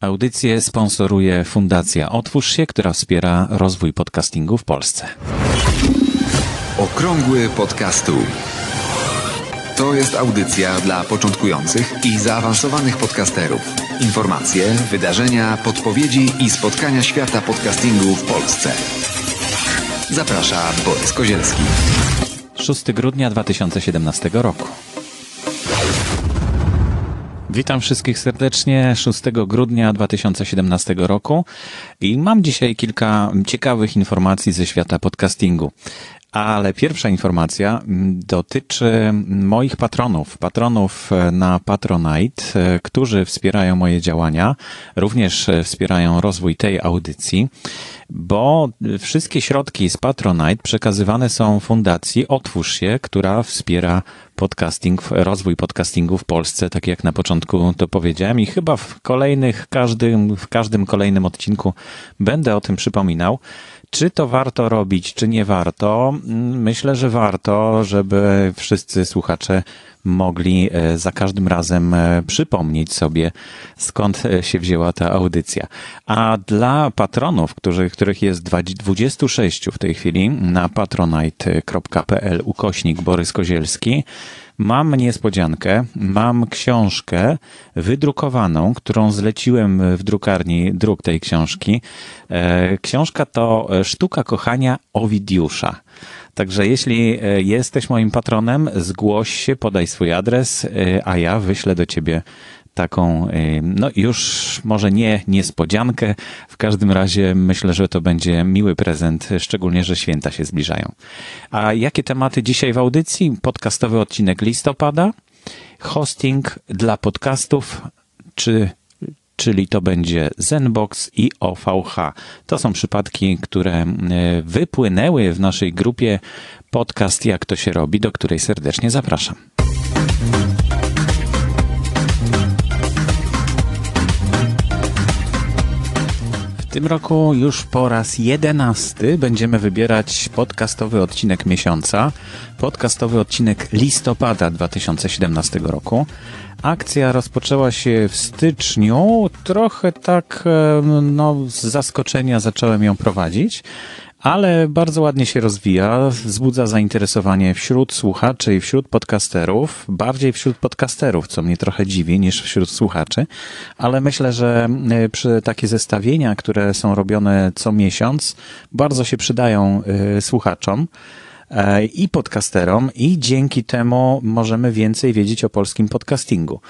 Audycję sponsoruje Fundacja Otwórz się, która wspiera rozwój podcastingu w Polsce. Okrągły podcastu. To jest audycja dla początkujących i zaawansowanych podcasterów. Informacje, wydarzenia, podpowiedzi i spotkania świata podcastingu w Polsce. Zaprasza Borys Kozielski. 6 grudnia 2017 roku. Witam wszystkich serdecznie 6 grudnia 2017 roku i mam dzisiaj kilka ciekawych informacji ze świata podcastingu. Ale pierwsza informacja dotyczy moich patronów, patronów na Patronite, którzy wspierają moje działania, również wspierają rozwój tej audycji, bo wszystkie środki z Patronite przekazywane są fundacji Otwórz się, która wspiera podcasting, rozwój podcastingu w Polsce, tak jak na początku to powiedziałem i chyba w kolejnych, każdym, w każdym kolejnym odcinku będę o tym przypominał. Czy to warto robić, czy nie warto? Myślę, że warto, żeby wszyscy słuchacze mogli e, za każdym razem e, przypomnieć sobie, skąd e, się wzięła ta audycja. A dla patronów, którzy, których jest 26 w tej chwili na patronite.pl ukośnik Borys Kozielski, Mam niespodziankę, mam książkę wydrukowaną, którą zleciłem w drukarni druk tej książki. Książka to Sztuka kochania Owidiusza. Także jeśli e, jesteś moim patronem, zgłoś się, podaj swój adres, e, a ja wyślę do ciebie taką, e, no już może nie niespodziankę, w każdym razie myślę, że to będzie miły prezent, szczególnie, że święta się zbliżają. A jakie tematy dzisiaj w audycji? Podcastowy odcinek listopada, hosting dla podcastów, czy czyli to będzie Zenbox i OVH. To są przypadki, które e, wypłynęły w naszej grupie podcast Jak to się robi, do której serdecznie zapraszam. Tym roku już po raz jedenasty będziemy wybierać podcastowy odcinek miesiąca, podcastowy odcinek listopada 2017 roku. Akcja rozpoczęła się w styczniu. Trochę tak no, z zaskoczenia zacząłem ją prowadzić, ale bardzo ładnie się rozwija, wzbudza zainteresowanie wśród słuchaczy i wśród podcasterów, bardziej wśród podcasterów, co mnie trochę dziwi, niż wśród słuchaczy, ale myślę, że e, przy takie zestawienia, które są robione co miesiąc, bardzo się przydają e, słuchaczom. E, i podcasterom i dzięki temu możemy więcej wiedzieć o polskim podcastingu.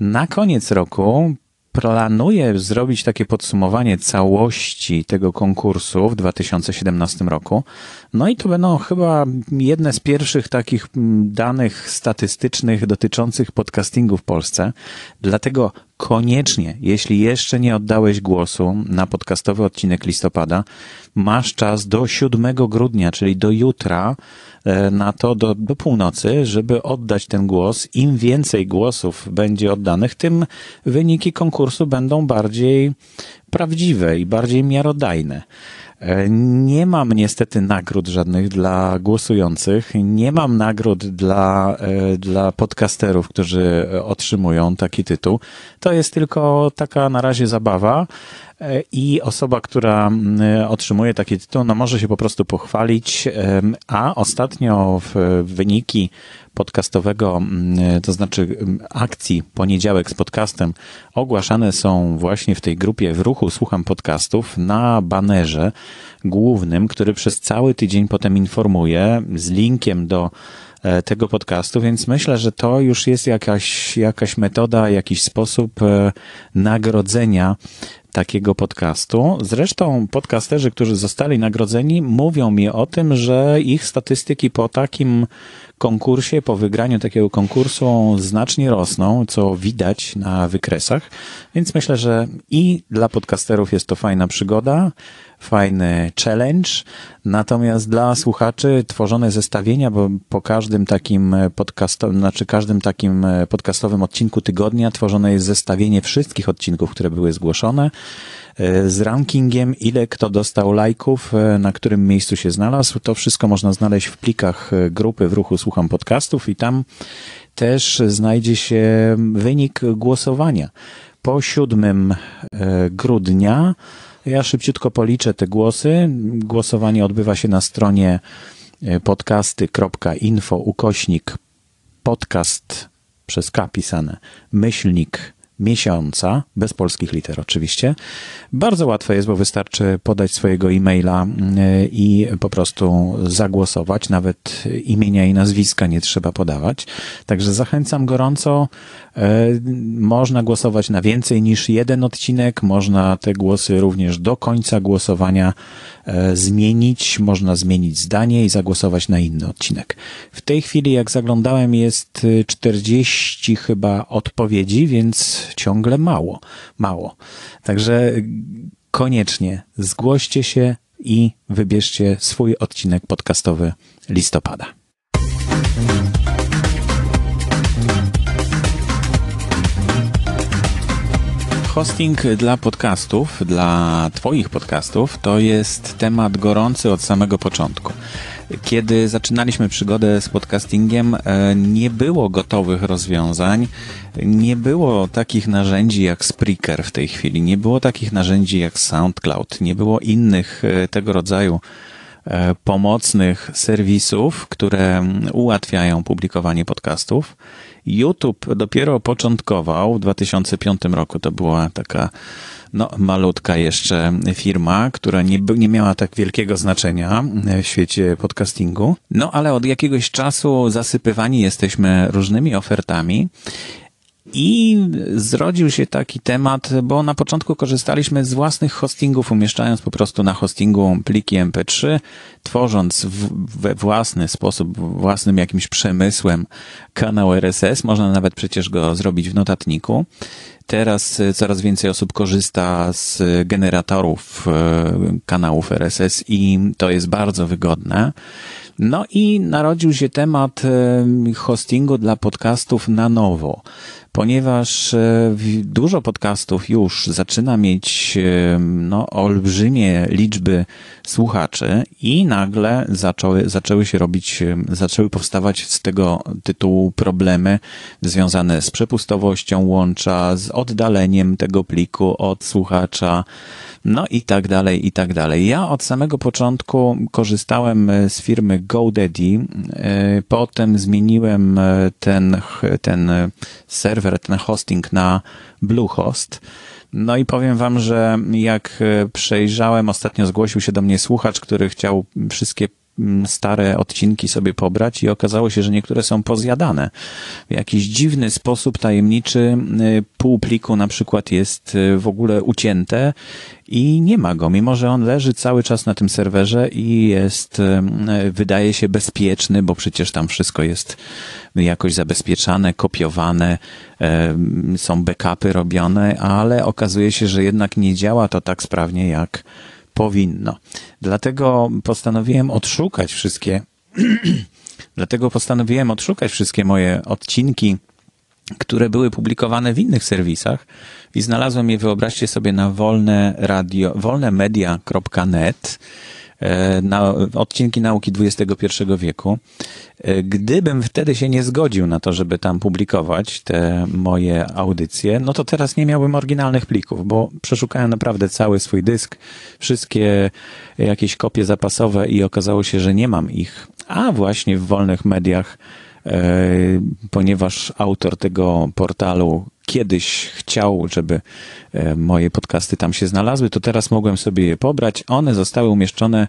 Na koniec roku planuję zrobić takie podsumowanie całości tego konkursu w 2017 roku. No i to będą chyba jedne z pierwszych takich danych statystycznych dotyczących podcastingu w Polsce. Dlatego koniecznie, jeśli jeszcze nie oddałeś głosu na podcastowy odcinek listopada, masz czas do 7 grudnia, czyli do jutra, e, na to do, do północy, żeby oddać ten głos. Im więcej głosów będzie oddanych, tym wyniki konkursu będą bardziej prawdziwe i bardziej miarodajne. E, nie mam niestety nagród żadnych dla głosujących. Nie mam nagród dla, e, dla podcasterów, którzy otrzymują taki tytuł. To jest tylko taka na razie zabawa e, i osoba, która otrzymuje taki tytuł, no może się po prostu pochwalić, a ostatnio w wyniki podcastowego, mm, to znaczy akcji Poniedziałek z podcastem ogłaszane są właśnie w tej grupie w ruchu Słucham Podcastów na banerze głównym, który przez cały tydzień potem informuje z linkiem do e, tego podcastu, więc myślę, że to już jest jakaś, jakaś metoda, jakiś sposób e, nagrodzenia takiego podcastu. Zresztą podcasterzy, którzy zostali nagrodzeni, mówią mi o tym, że ich statystyki po takim konkursie, po wygraniu takiego konkursu znacznie rosną, co widać na wykresach. Więc myślę, że i dla podcasterów jest to fajna przygoda, fajny challenge. Natomiast dla słuchaczy tworzone zestawienia, bo po każdym takim podcastowym, znaczy każdym takim podcastowym odcinku tygodnia tworzone jest zestawienie wszystkich odcinków, które były zgłoszone e, z rankingiem, ile kto dostał lajków, e, na którym miejscu się znalazł. To wszystko można znaleźć w plikach e, grupy w ruchu Słucham Podcastów i tam też znajdzie się wynik głosowania po 7 grudnia. Ja szybciutko policzę te głosy. Głosowanie odbywa się na stronie podcasty.info ukośnik podcast przez K pisane myślnik miesiąca, bez polskich liter oczywiście. Bardzo łatwe jest, bo wystarczy podać swojego e-maila y, i po prostu zagłosować. Nawet imienia i nazwiska nie trzeba podawać. Także zachęcam gorąco. Y, można głosować na więcej niż jeden odcinek. Można te głosy również do końca głosowania zmienić. Można zmienić zdanie i zagłosować na inny odcinek. W tej chwili, jak zaglądałem, jest 40 chyba odpowiedzi, więc ciągle mało, mało. Także koniecznie zgłoście się i wybierzcie swój odcinek podcastowy listopada. Hosting dla podcastów, dla Twoich podcastów, to jest temat gorący od samego początku. Kiedy zaczynaliśmy przygodę z podcastingiem, e, nie było gotowych rozwiązań, nie było takich narzędzi jak Spreaker w tej chwili, nie było takich narzędzi jak SoundCloud, nie było innych e, tego rodzaju e, pomocnych serwisów, które ułatwiają publikowanie podcastów. YouTube dopiero początkował w 2005 roku. To była taka no, malutka jeszcze firma, która nie, nie miała tak wielkiego znaczenia w świecie podcastingu. No, ale od jakiegoś czasu zasypywani jesteśmy różnymi ofertami. I zrodził się taki temat, bo na początku korzystaliśmy z własnych hostingów, umieszczając po prostu na hostingu pliki MP3, tworząc we własny sposób, własnym jakimś przemysłem kanał RSS. Można nawet przecież go zrobić w notatniku. Teraz e, coraz więcej osób korzysta z generatorów e, kanałów RSS i to jest bardzo wygodne. No i narodził się temat e, hostingu dla podcastów na nowo ponieważ e, dużo podcastów już zaczyna mieć e, no, olbrzymie liczby słuchaczy i nagle zaczęły, zaczęły się robić, zaczęły powstawać z tego tytułu problemy związane z przepustowością łącza, z oddaleniem tego pliku od słuchacza, no i tak dalej, i tak dalej. Ja od samego początku korzystałem z firmy GoDaddy, e, potem zmieniłem e, ten, ten serwer, ten hosting na Bluehost. No i powiem wam, że jak przejrzałem, ostatnio zgłosił się do mnie słuchacz, który chciał wszystkie stare odcinki sobie pobrać i okazało się, że niektóre są pozjadane. W jakiś dziwny sposób tajemniczy y, pół pliku na przykład jest y, w ogóle ucięte i nie ma go, mimo że on leży cały czas na tym serwerze i jest, y, wydaje się bezpieczny, bo przecież tam wszystko jest jakoś zabezpieczane, kopiowane, są backupy robione, ale okazuje się, że jednak nie działa to tak sprawnie jak powinno. Dlatego postanowiłem odszukać wszystkie, dlatego postanowiłem odszukać wszystkie moje odcinki, które były publikowane w innych serwisach i znalazłem je, wyobraźcie sobie, na wolne radio, wolnemedia.net na odcinki nauki XXI wieku. E, gdybym wtedy się nie zgodził na to, żeby tam publikować te moje audycje, no to teraz nie miałbym oryginalnych plików, bo przeszukałem naprawdę cały swój dysk, wszystkie jakieś kopie zapasowe i okazało się, że nie mam ich. A właśnie w wolnych mediach e, ponieważ autor tego portalu kiedyś chciał, żeby e, moje podcasty tam się znalazły, to teraz mogłem sobie je pobrać. One zostały umieszczone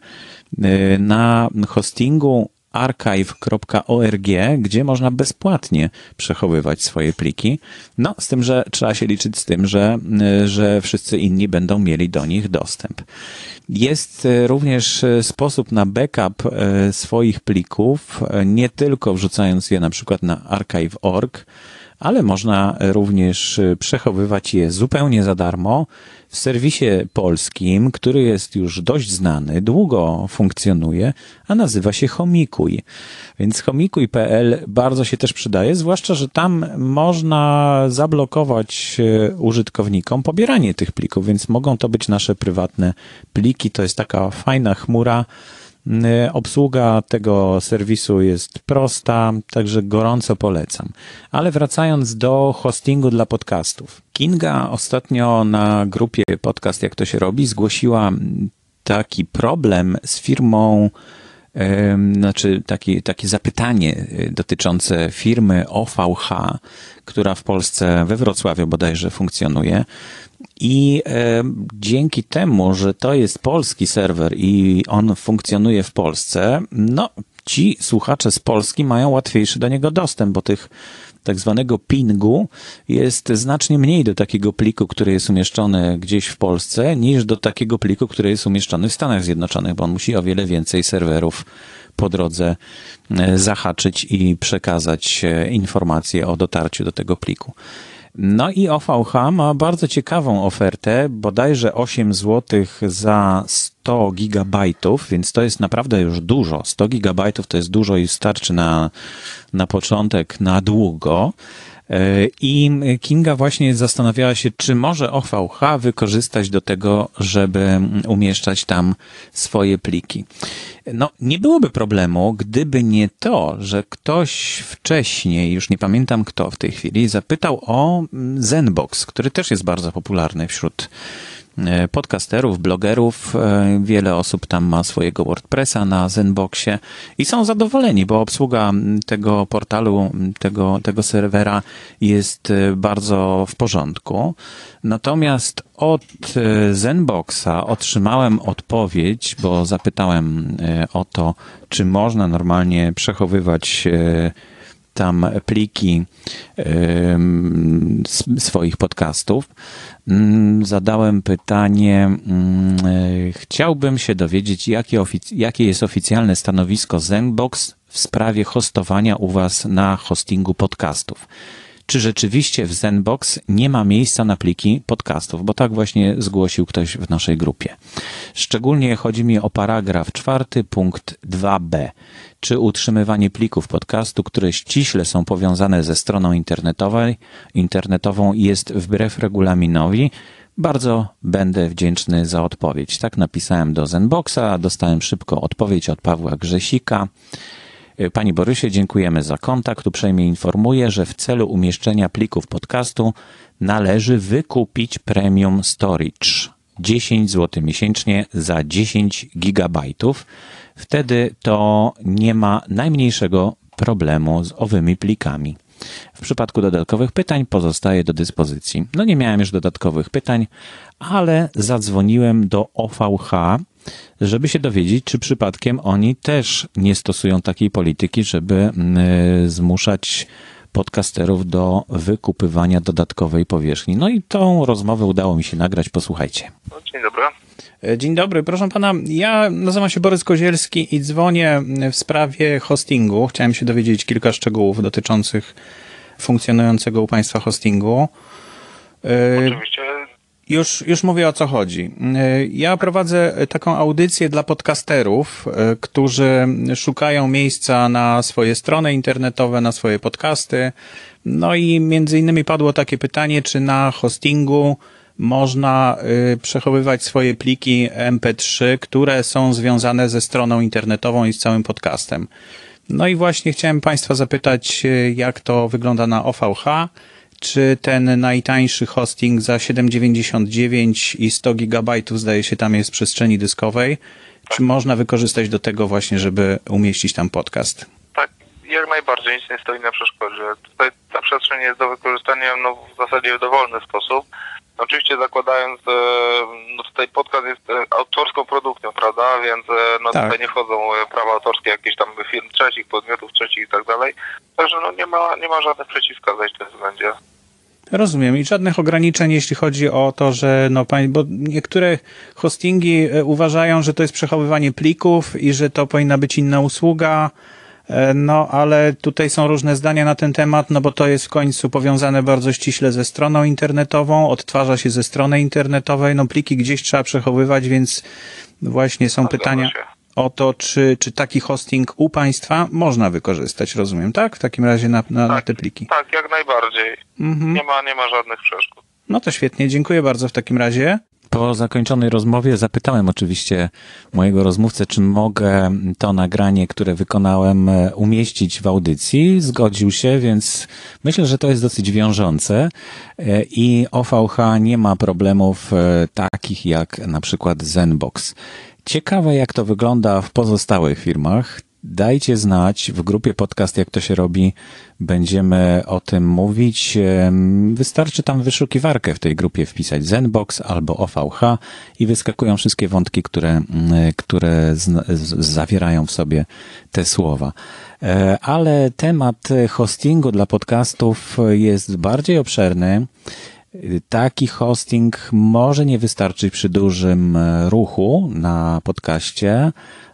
e, na hostingu archive.org, gdzie można bezpłatnie przechowywać swoje pliki. No, z tym, że trzeba się liczyć z tym, że, e, że wszyscy inni będą mieli do nich dostęp. Jest również sposób na backup swoich plików, nie tylko wrzucając je na przykład na archive.org, ale można również y, przechowywać je zupełnie za darmo w serwisie polskim, który jest już dość znany, długo funkcjonuje, a nazywa się Homikuj. Więc homikuj.pl bardzo się też przydaje, zwłaszcza, że tam można zablokować y, użytkownikom pobieranie tych plików, więc mogą to być nasze prywatne pliki. To jest taka fajna chmura, obsługa tego serwisu jest prosta, także gorąco polecam. Ale wracając do hostingu dla podcastów. Kinga ostatnio na grupie Podcast Jak to się robi zgłosiła taki problem z firmą znaczy takie, takie zapytanie y, dotyczące firmy OVH, która w Polsce, we Wrocławiu bodajże funkcjonuje. I e, dzięki temu, że to jest polski serwer i on funkcjonuje w Polsce, no ci słuchacze z Polski mają łatwiejszy do niego dostęp, bo tych tak zwanego pingu jest znacznie mniej do takiego pliku, który jest umieszczony gdzieś w Polsce, niż do takiego pliku, który jest umieszczony w Stanach Zjednoczonych, bo on musi o wiele więcej serwerów po drodze e, zahaczyć i przekazać e, informacje o dotarciu do tego pliku. No i OVH ma bardzo ciekawą ofertę, bodajże 8 zł za 100 gigabajtów, więc to jest naprawdę już dużo. 100 gigabajtów to jest dużo i starczy na, na początek, na długo. E, I Kinga właśnie zastanawiała się, czy może OVH wykorzystać do tego, żeby umieszczać tam swoje pliki. No, nie byłoby problemu, gdyby nie to, że ktoś wcześniej, już nie pamiętam kto w tej chwili, zapytał o Zenbox, który też jest bardzo popularny wśród E, podcasterów, blogerów. E, wiele osób tam ma swojego WordPressa na Zenboxie i są zadowoleni, bo obsługa tego portalu, tego, tego serwera jest e, bardzo w porządku. Natomiast od Zenboxa otrzymałem odpowiedź, bo zapytałem o to, czy można normalnie przechowywać tam pliki swoich podcastów. Mm, zadałem pytanie, mm, e, chciałbym się dowiedzieć, jakie, jakie jest oficjalne stanowisko Zenbox w sprawie hostowania u Was na hostingu podcastów czy rzeczywiście w Zenbox nie ma miejsca na pliki podcastów, bo tak właśnie zgłosił ktoś w naszej grupie. Szczególnie chodzi mi o paragraf czwarty, punkt 2b, czy utrzymywanie plików podcastu, które ściśle są powiązane ze stroną internetowej, internetową jest wbrew regulaminowi, bardzo będę wdzięczny za odpowiedź. Tak napisałem do Zenboxa, dostałem szybko odpowiedź od Pawła Grzesika. E, Pani Borysie, dziękujemy za kontakt. Uprzejmie informuję, że w celu umieszczenia plików podcastu należy wykupić premium storage. 10 zł miesięcznie za 10 gigabajtów. Wtedy to nie ma najmniejszego problemu z owymi plikami. W przypadku dodatkowych pytań pozostaje do dyspozycji. No nie miałem już dodatkowych pytań, ale zadzwoniłem do OVH, żeby się dowiedzieć, czy przypadkiem oni też nie stosują takiej polityki, żeby e, zmuszać podcasterów do wykupywania dodatkowej powierzchni. No i tą rozmowę udało mi się nagrać. Posłuchajcie. No, dzień dobry. E, dzień dobry, proszę pana. Ja nazywam się Borys Kozielski i dzwonię w sprawie hostingu. Chciałem się dowiedzieć kilka szczegółów dotyczących funkcjonującego u państwa hostingu. E, Oczywiście. Już, już mówię o co chodzi. E, ja prowadzę taką audycję dla podcasterów, e, którzy szukają miejsca na swoje strony internetowe, na swoje podcasty. No i między innymi padło takie pytanie, czy na hostingu można e, przechowywać swoje pliki MP3, które są związane ze stroną internetową i z całym podcastem. No i właśnie chciałem Państwa zapytać, jak to wygląda na OVH czy ten najtańszy hosting za 7,99 i 100 gigabajtów zdaje się tam jest przestrzeni dyskowej, czy można wykorzystać do tego właśnie, żeby umieścić tam podcast? Tak, jak najbardziej, nic nie stoi na przeszkodzie. Tutaj ta przestrzeń jest do wykorzystania no, w zasadzie w dowolny sposób. Oczywiście zakładając, e, no tutaj podcast jest e, autorską produkcją, prawda, więc e, no tak. tutaj nie wchodzą prawa autorskie jakichś tam firm trzecich, podmiotów trzecich i tak dalej. Także no nie ma, nie ma żadnych przeciwwskazań w tym względzie. Rozumiem. I żadnych ograniczeń, jeśli chodzi o to, że no, bo niektóre hostingi uważają, że to jest przechowywanie plików i że to powinna być inna usługa. No, ale tutaj są różne zdania na ten temat, no bo to jest w końcu powiązane bardzo ściśle ze stroną internetową, odtwarza się ze strony internetowej, no pliki gdzieś trzeba przechowywać, więc właśnie są pytania o to, czy, czy taki hosting u Państwa można wykorzystać, rozumiem, tak? W takim razie na, na, tak, na te pliki. Tak, jak najbardziej. Mhm. Nie, ma, nie ma żadnych przeszkód. No to świetnie, dziękuję bardzo w takim razie. Po zakończonej rozmowie zapytałem oczywiście mojego rozmówcę, czy mogę to nagranie, które wykonałem, e, umieścić w audycji. Zgodził się, więc myślę, że to jest dosyć wiążące e, i OVH nie ma problemów e, takich jak na przykład Zenbox. Ciekawe, jak to wygląda w pozostałych firmach. Dajcie znać w grupie podcast, jak to się robi. Będziemy o tym mówić. Wystarczy tam wyszukiwarkę w tej grupie wpisać Zenbox albo OVH i wyskakują wszystkie wątki, które, które z, z, zawierają w sobie te słowa. E, ale temat hostingu dla podcastów jest bardziej obszerny. Taki hosting może nie wystarczyć przy dużym ruchu na podcaście,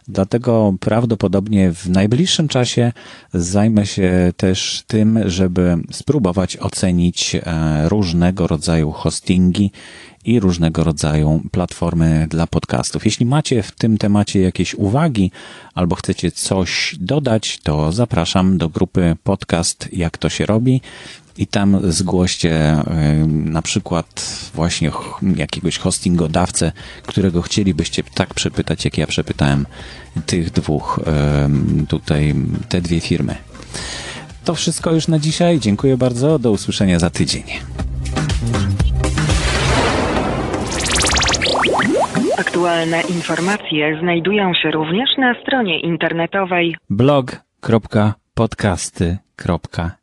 Dlatego prawdopodobnie w najbliższym czasie zajmę się też tym, żeby spróbować ocenić e, różnego rodzaju hostingi i różnego rodzaju platformy dla podcastów. Jeśli macie w tym temacie jakieś uwagi albo chcecie coś dodać, to zapraszam do grupy podcast Jak to się robi i tam zgłoście na przykład właśnie jakiegoś hostingodawcę, którego chcielibyście tak przepytać, jak ja przepytałem tych dwóch, tutaj te dwie firmy. To wszystko już na dzisiaj. Dziękuję bardzo. Do usłyszenia za tydzień. Aktualne informacje znajdują się również na stronie internetowej blog.podcasty.com